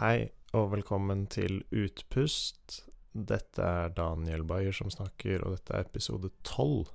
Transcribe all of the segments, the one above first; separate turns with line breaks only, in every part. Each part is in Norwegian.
Hei og velkommen til Utpust. Dette er Daniel Bayer som snakker, og dette er episode tolv.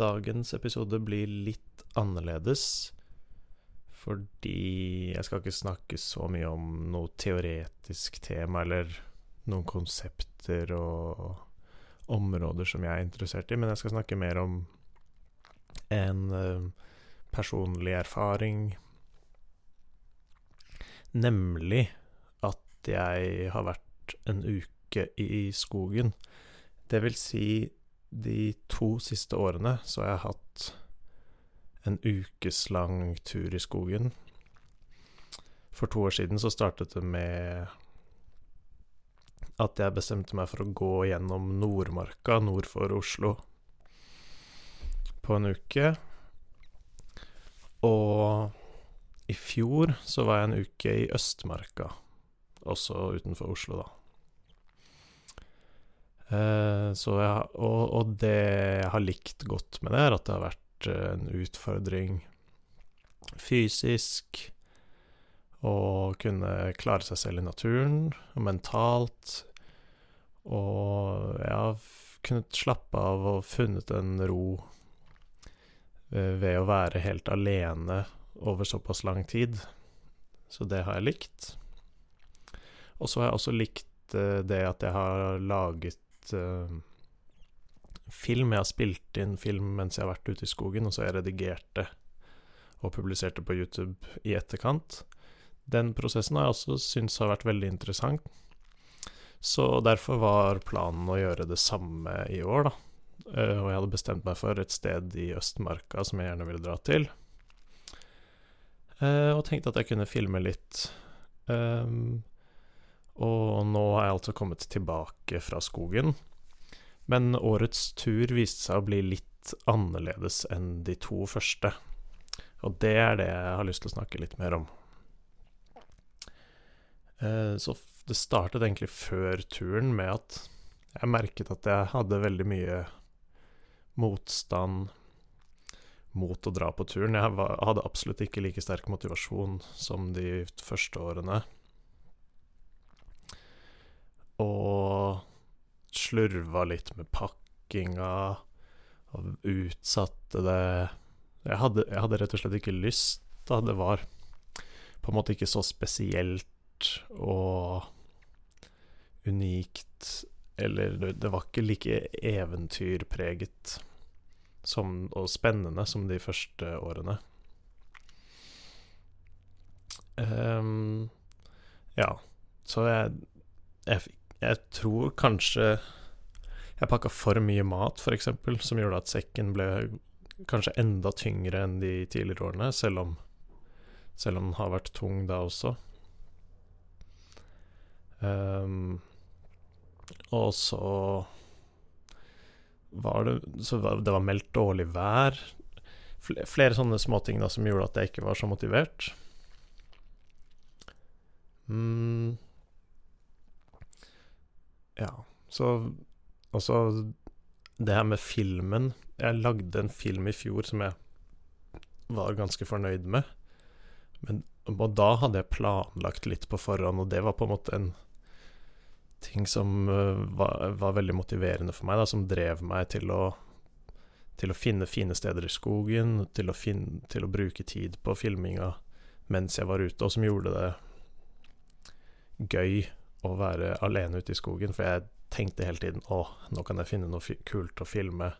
Dagens episode blir litt annerledes fordi jeg skal ikke snakke så mye om noe teoretisk tema eller noen konsepter og områder som jeg er interessert i, men jeg skal snakke mer om en uh, personlig erfaring, nemlig at jeg har vært en uke i skogen. Det vil si, de to siste årene så har jeg hatt en ukeslang tur i skogen. For to år siden så startet det med at jeg bestemte meg for å gå gjennom Nordmarka nord for Oslo på en uke. Og i fjor så var jeg en uke i Østmarka, også utenfor Oslo, da. Eh, jeg, og, og det jeg har likt godt med det, er at det har vært en utfordring fysisk. Å kunne klare seg selv i naturen, og mentalt. Og jeg har kunnet slappe av og funnet en ro ved å være helt alene over såpass lang tid. Så det har jeg likt. Og så har jeg også likt det at jeg har laget film. Jeg har spilt inn film mens jeg har vært ute i skogen, og så har jeg redigert det og publisert det på YouTube i etterkant. Den prosessen har jeg også syntes har vært veldig interessant. Så derfor var planen å gjøre det samme i år, da. Uh, og jeg hadde bestemt meg for et sted i Østmarka som jeg gjerne ville dra til. Eh, og tenkte at jeg kunne filme litt. Um, og nå har jeg altså kommet tilbake fra skogen. Men årets tur viste seg å bli litt annerledes enn de to første. Og det er det jeg har lyst til å snakke litt mer om. Eh, så det startet egentlig før turen med at jeg merket at jeg hadde veldig mye motstand mot å dra på turen. Jeg hadde absolutt ikke like sterk motivasjon som de første årene. Og slurva litt med pakkinga og utsatte det jeg hadde, jeg hadde, rett og slett ikke lyst, da. Det var på en måte ikke så spesielt og unikt Eller det var ikke like eventyrpreget som, og spennende som de første årene. Um, ja, så jeg, jeg jeg tror kanskje jeg pakka for mye mat, f.eks., som gjorde at sekken ble kanskje enda tyngre enn de tidligere årene, selv om, selv om den har vært tung da også. Um, og så var det Så det var meldt dårlig vær. Flere, flere sånne småting som gjorde at jeg ikke var så motivert. Mm. Ja, så også det her med filmen Jeg lagde en film i fjor som jeg var ganske fornøyd med. Men og da hadde jeg planlagt litt på forhånd, og det var på en måte en ting som uh, var, var, veldig motiverende for meg, da, som drev meg til å, til å finne fine steder i skogen, til å, finne, til å bruke tid på filminga mens jeg var ute, og som gjorde det gøy å være alene ute i skogen, for jeg tenkte hele tiden å, nå kan jeg finne noe kult å filme.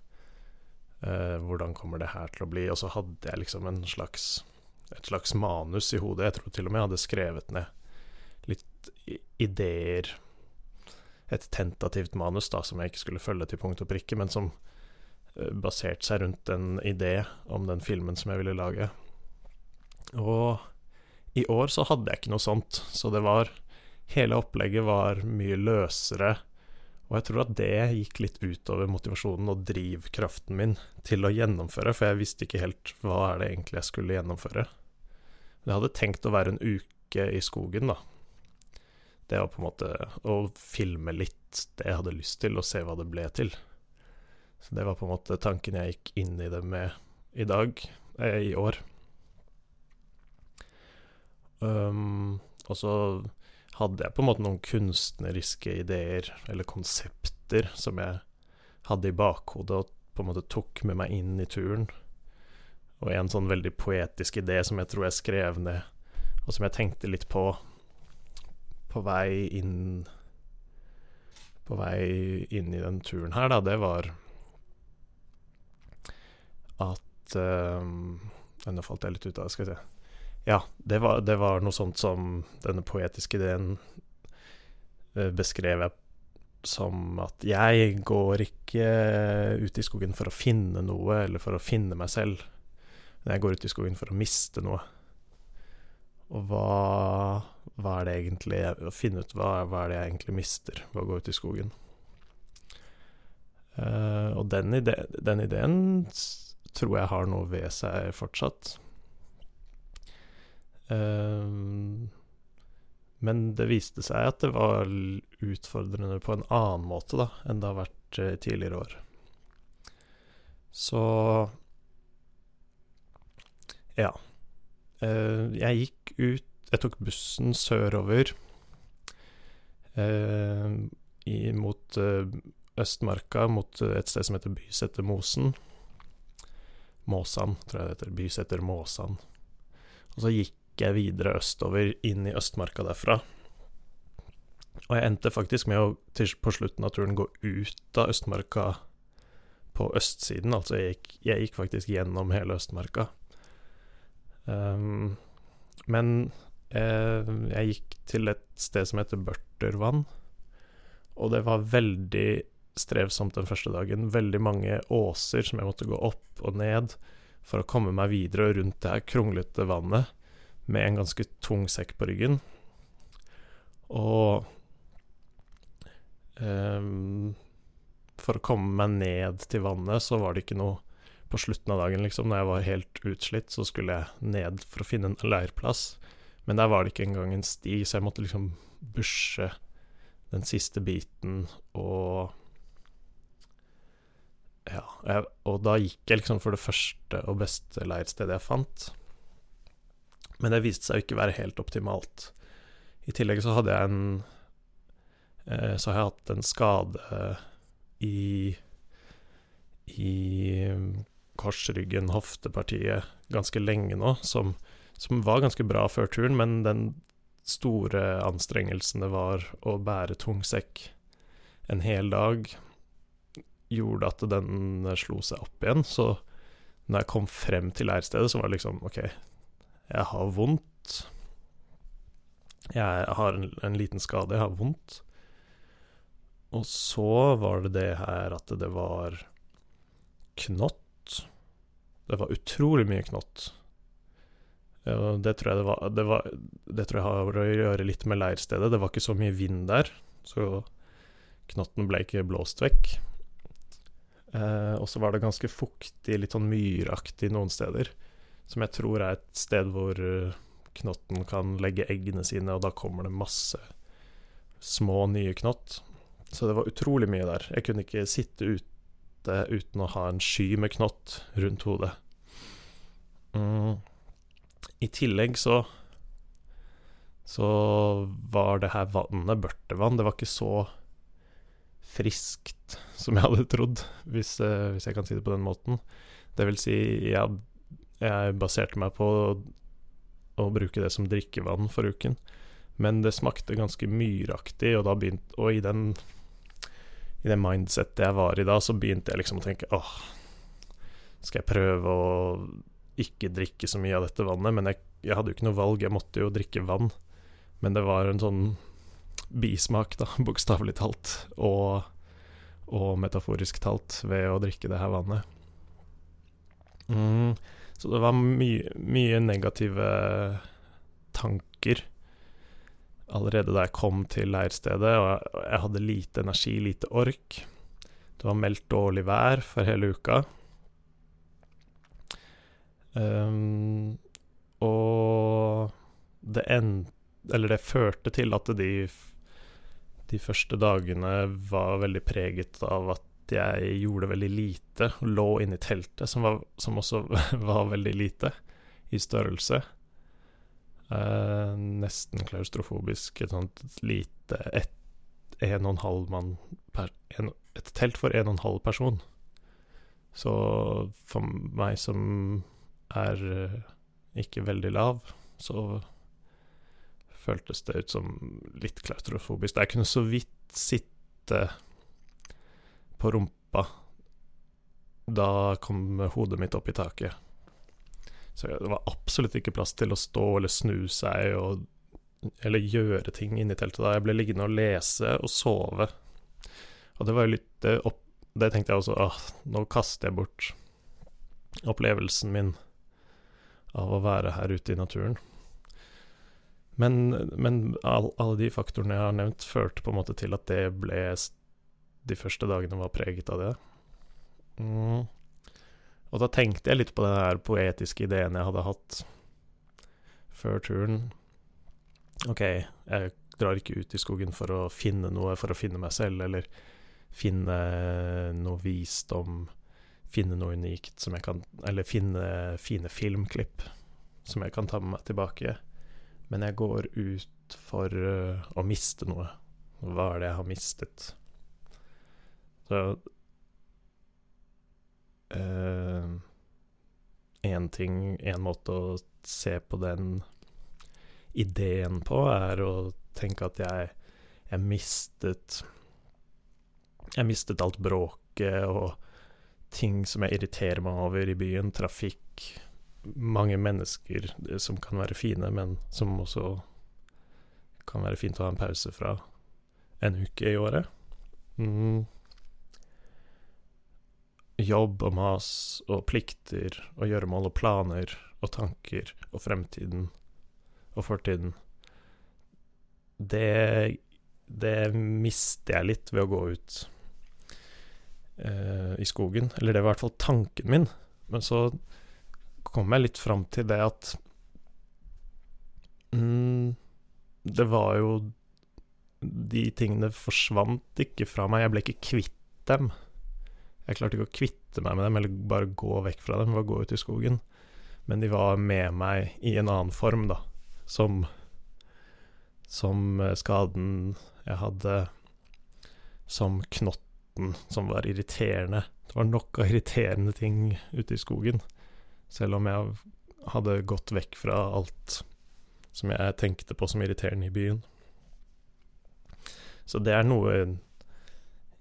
Eh, hvordan kommer det her til å bli? Og så hadde jeg liksom en slags, et slags manus i hodet. Jeg tror til og med jeg hadde skrevet ned litt ideer. Et tentativt manus da, som jeg ikke skulle følge til punkt og prikke, men som eh, baserte seg rundt en idé om den filmen som jeg ville lage. Og i år så hadde jeg ikke noe sånt, så det var hele opplegget var mye løsere. Og jeg tror at det gikk litt utover motivasjonen og drivkraften min til å gjennomføre, for jeg visste ikke helt hva er det egentlig jeg skulle gjennomføre. Jeg hadde tenkt å være en uke i skogen, da. Det var på en måte å filme litt det jeg hadde lyst til, og se hva det ble til. Så det var på en måte tanken jeg gikk inn i det med i dag, eh, i år. Um, Og så hadde jeg på en måte noen kunstneriske ideer, eller konsepter, som jeg hadde i bakhodet og på en måte tok med meg inn i turen. Og en sånn veldig poetisk idé som jeg tror jeg skrev ned, og som jeg tenkte litt på på vei inn På vei inn i den turen her, da, det var at um, Nå falt jeg litt ut av det, skal vi se. Ja, det var, det var noe sånt som denne poetiske ideen uh, beskrev jeg som at jeg går ikke ut i skogen for å finne noe, eller for å finne meg selv. Men jeg går ut i skogen for å miste noe. Og hva, hva er det egentlig Å finne ut hva, hva er det jeg egentlig mister ved å gå ut i skogen. Uh, og den, ide, den, ideen tror jeg har noe ved seg fortsatt. Uh, men det viste seg at det var utfordrende på en annen måte da, enn det har vært uh, tidligere år. Så ja. jeg gikk ut Jeg tok bussen sørover i, mot Østmarka mot et sted som heter Bysetermosen. Måsan, tror jeg det heter. Byseter Måsan. Og så gikk jeg videre østover, inn i Østmarka derfra. Og jeg endte faktisk med å til, på slutten av turen gå ut av Østmarka på østsiden. Altså jeg gikk, jeg gikk faktisk gjennom hele Østmarka. Um, men eh, jeg gikk til et sted som heter Børtervann, og det var veldig strevsomt den første dagen. Veldig mange åser som jeg måtte gå opp og ned for å komme meg videre rundt det her kronglete vannet med en ganske tung sekk på ryggen. Og um, For å komme meg ned til vannet, så var det ikke noe På slutten av dagen, liksom, når jeg var helt utslitt, så skulle jeg ned for å finne en leirplass. Men der var det ikke engang en sti, så jeg måtte liksom bushe den siste biten og ja, jeg, og da gikk jeg liksom for det første og beste leirstedet jeg fant. Men det viste seg å ikke være helt optimalt. I tillegg så hadde jeg en eh, Så har jeg hatt en skade i i korsryggen, hoftepartiet, ganske lenge nå, som, som var ganske bra før turen, men den store anstrengelsen det var å bære tung sekk en hel dag, gjorde at den slo seg opp igjen. Så når jeg kom frem til leirstedet, så var det liksom OK, jeg har vondt. Jeg har en, en, liten skade, jeg har vondt. Og så var det det her at det var knott. Det var utrolig mye knott. Det tror det var, det var Det tror jeg har å gjøre litt med leirstedet. Det var ikke så mye vind der, så knotten ble ikke blåst vekk. Eh, og så var det ganske fuktig, litt sånn myraktig noen steder. Som jeg tror er et sted hvor uh, knotten kan legge eggene sine, og da kommer det masse små, nye knott. Så det var utrolig mye der. Jeg kunne ikke sitte ute uten å ha en sky med knott rundt hodet. Mm. I tillegg så så var det her vannet børtevann. Det var ikke så friskt som jeg hadde trodd, hvis, uh, hvis, jeg kan si det på den måten. Det vil si, jeg, jeg baserte meg på å, å, bruke det som drikkevann for uken. Men det smakte ganske myraktig, og, begynte, og i, den, i det mindsettet jeg var i da, så begynte jeg liksom å tenke åh, skal jeg prøve å ikke drikke så mye av dette vannet? Men jeg, jeg hadde jo ikke noe valg, jeg måtte jo drikke vann. Men det var en sånn bismak, da, bokstavelig talt, og, og, metaforisk talt, ved å drikke det her vannet. Mm, så det var my mye negative tanker allerede da jeg kom til leirstedet, og jeg hadde lite energi, lite ork. Det var meldt dårlig vær for hele uka. Um, og det endte Eller det førte til at de de første dagene var veldig preget av at jeg gjorde veldig lite. Lå inne i teltet, som, var, som også var veldig lite i størrelse. Eh, nesten klaustrofobisk. Et sånt lite et, en og en halv mann per, en, Et telt for en og en halv person. Så for meg som er eh, ikke veldig lav, så føltes det ut som litt klaustrofobisk. Jeg kunne så vidt sitte på rumpa. Da kom hodet mitt opp i taket. Så det var absolutt ikke plass til å stå eller snu seg og, eller gjøre ting inni teltet da. Jeg ble liggende og lese og sove. Og det var jo litt det, opp, det tenkte jeg også ah, nå kaster jeg bort opplevelsen min av å være her ute i naturen. Men, men all, alle de faktorene jeg har nevnt, førte på en måte til at det ble De første dagene var preget av det. Mm. Og da tenkte jeg litt på den her poetiske ideen jeg hadde hatt før turen. OK, jeg drar ikke ut i skogen for å finne noe, for å finne meg selv, eller finne noe visdom, finne noe unikt som jeg kan Eller finne fine filmklipp som jeg kan ta med meg tilbake. Men jeg går ut for uh, å miste noe. Hva er det jeg har mistet? Så Én uh, ting, en måte å se på den ideen på, er å tenke at jeg, jeg mistet Jeg mistet alt bråket og ting som jeg irriterer meg over i byen. Trafikk, mange mennesker som kan være fine, men som også kan være fint å ha en pause fra en uke i året. Mm. Jobb og mas og plikter og gjøremål og planer og tanker og fremtiden og fortiden. Det, det mister jeg litt ved å gå ut eh, i skogen. Eller det var i hvert fall tanken min. Men så kom jeg litt fram til det at mm, Det var jo De tingene forsvant ikke fra meg. Jeg ble ikke kvitt dem. Jeg klarte ikke å kvitte meg med dem, eller bare gå vekk fra dem, bare gå ut i skogen. Men de var med meg i en annen form, da. Som Som eh, skaden jeg hadde Som knotten som var irriterende. Det var nok av irriterende ting ute i skogen. Selv om jeg hadde gått vekk fra alt som jeg tenkte på som irriterende i byen. Så det er noe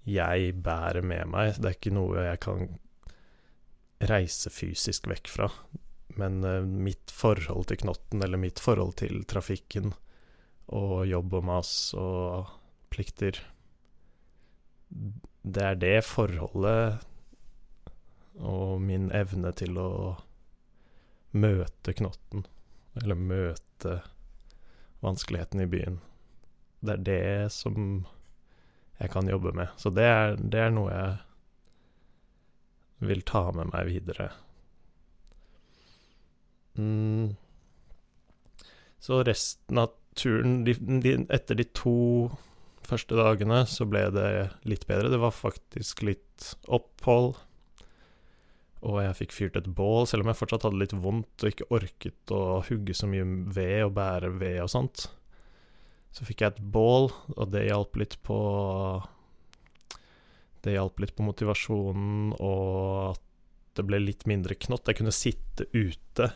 jeg bærer med meg. Det er ikke noe jeg kan reise fysisk vekk fra. Men uh, mitt forhold til knotten, eller mitt forhold til trafikken og jobb og mas og plikter Det er det forholdet og min evne til å møte knotten, eller møte vanskeligheten i byen. Det er det som jeg kan jobbe med. Så det er, det er noe jeg vil ta med meg videre. Mm. Så resten av turen de, de, Etter de to første dagene så ble det litt bedre. Det var faktisk litt opphold og jeg fikk fyrt et bål, selv om jeg fortsatt hadde litt vondt og ikke orket å hugge så mye ved og bære ved og sånt. Så fikk jeg et bål, og det hjalp litt på Det hjalp litt på motivasjonen, og at det ble litt mindre knott. Jeg kunne sitte ute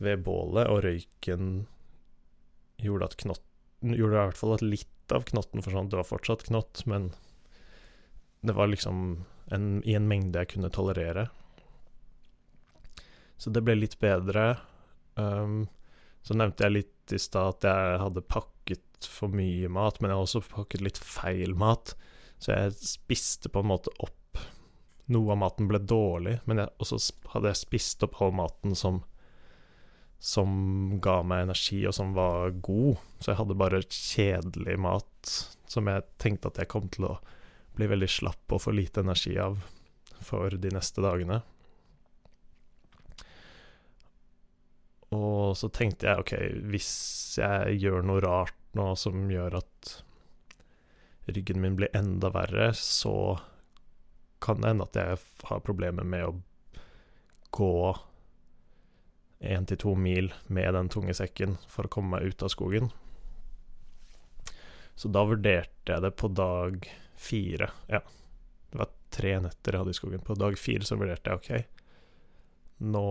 ved bålet, og røyken gjorde at knotten Gjorde i hvert fall at litt av knotten forsvant. Det var fortsatt knott, men det var liksom en, i en mengde jeg kunne tolerere. Så det ble litt bedre. Um, så nevnte jeg litt i stad at jeg hadde pakket for mye mat, men jeg har også pakket litt feil mat. Så jeg spiste på en måte opp Noe av maten ble dårlig, men jeg, også hadde jeg spist opp all maten som som ga meg energi, og som var god. Så jeg hadde bare kjedelig mat som jeg tenkte at jeg kom til å bli veldig slapp og få lite energi av for de neste dagene. Og så tenkte jeg ok, hvis jeg gjør noe rart nå som gjør at ryggen min blir enda verre, så kan det hende at jeg har problemer med å gå én til to mil med den tunge sekken for å komme meg ut av skogen. Så da vurderte jeg det på dag fire. Ja, det var tre netter jeg hadde i skogen. På dag fire så vurderte jeg OK, nå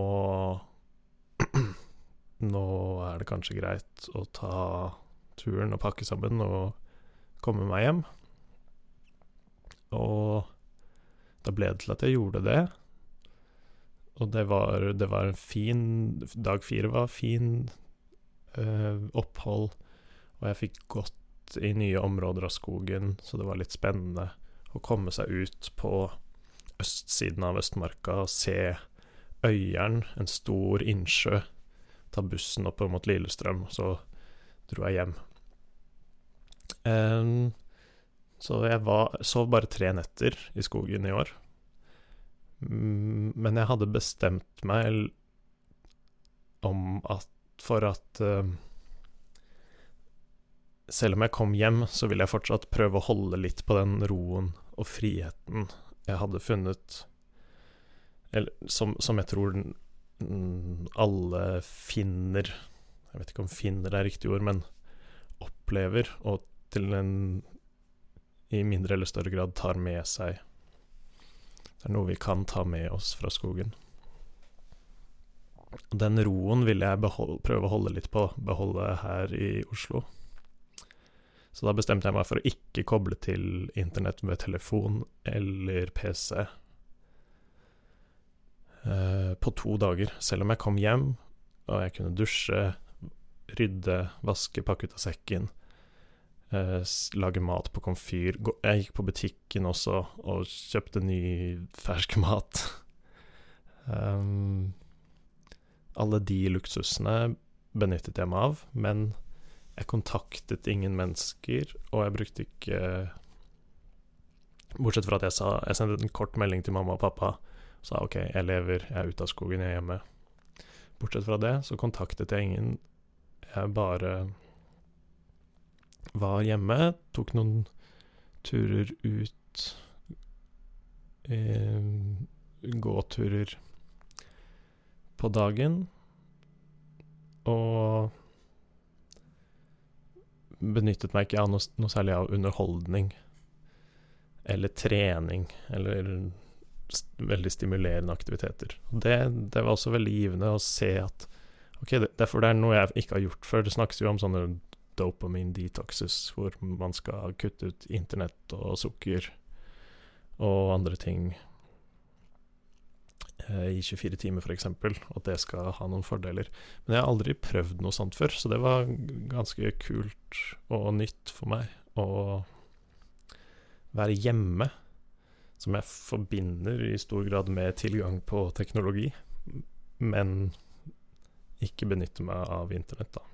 Nå er det kanskje greit å ta turen og pakke sammen og komme meg hjem. Og da ble det til at jeg gjorde det. Og det var, det var en fin Dag fire var fin uh, opphold, og jeg fikk gått i nye områder av skogen, så det var litt spennende å komme seg ut på østsiden av Østmarka og se Øyeren, en stor innsjø. Ta bussen oppover mot Lillestrøm, og så dro jeg hjem. Um, så jeg var, sov bare tre netter i skogen i år. Mm, men jeg hadde bestemt meg om at for at uh, Selv om jeg kom hjem, så ville jeg fortsatt prøve å holde litt på den roen og friheten jeg hadde funnet Eller som, som jeg tror alle finner Jeg vet ikke om finner er riktig ord, men opplever, og til en i mindre eller større grad tar med seg. Det er noe vi kan ta med oss fra skogen. Den roen ville jeg behold, prøve å holde litt på, beholde her i Oslo. Så da bestemte jeg meg for å ikke koble til internett med telefon eller PC eh, på to dager. Selv om jeg kom hjem og jeg kunne dusje, rydde, vaske, pakke ut av sekken, eh, lage mat på komfyr. Jeg gikk på butikken også og kjøpte ny fersk mat. um, alle de luksusene benyttet jeg meg av, men jeg kontaktet ingen mennesker, og jeg brukte ikke Bortsett fra at jeg sa Jeg sendte en kort melding til mamma og pappa. og Sa OK, jeg lever, jeg er ute av skogen, jeg er hjemme. Bortsett fra det så kontaktet jeg ingen. Jeg bare var hjemme, tok noen turer ut eh, Gåturer på dagen. Og benyttet meg ikke av noe, noe, særlig av underholdning eller trening eller st veldig stimulerende aktiviteter. Det, det, var også veldig givende å se at ok, det, derfor det er noe jeg ikke har gjort før. Det snakkes jo om sånne dopamine detoxes, hvor man skal kutte ut internett og sukker og andre ting eh, i 24 timer, f.eks., og at det skal ha noen fordeler. Men jeg har aldri prøvd noe sånt før, så det var ganske kult og nytt for meg å være hjemme, som jeg forbinder i stor grad med tilgang på teknologi, men ikke benytte meg av internett, da.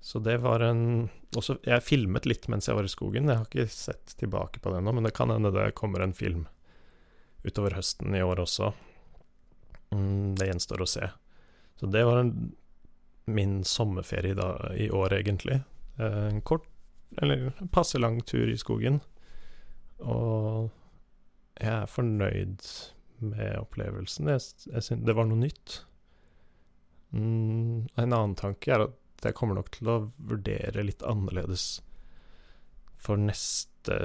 Så det var en også, Jeg filmet litt mens jeg var i skogen. Jeg har ikke sett tilbake på det ennå, men det kan hende det kommer en film utover høsten i år også. Mm, det gjenstår å se. Så det var en, min sommerferie da, i år, egentlig. Eh, en kort, eller passe lang tur i skogen. Og jeg er fornøyd med opplevelsen. Jeg, jeg synes det var noe nytt. Mm, en annen tanke er at jeg kommer nok til å vurdere litt annerledes for neste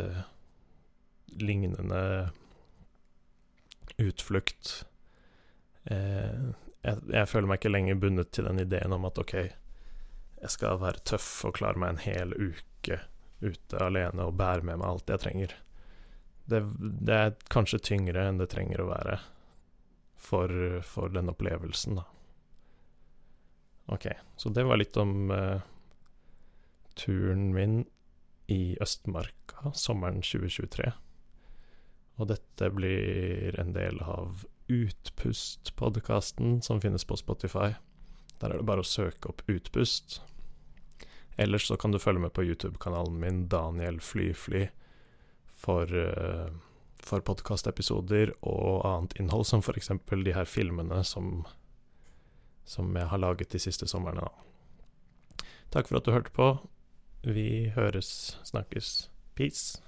lignende utflukt. Eh, jeg, jeg, føler meg ikke lenger bundet til den ideen om at ok, jeg skal være tøff og klare meg en hel uke ute alene og bære med meg alt jeg trenger. Det, det er kanskje tyngre enn det trenger å være for, for den opplevelsen, da. Ok, så det var litt om uh, turen min i Østmarka sommeren 2023. Og dette blir en del av Utpust-podkasten som finnes på Spotify. Der er det bare å søke opp Utpust. Ellers så kan du følge med på YouTube-kanalen min Daniel Flyfly for, uh, for podkastepisoder og annet innhold, som f.eks. de her filmene som som jeg har laget de siste somrene. Takk for at du hørte på. Vi høres, snakkes. Peace.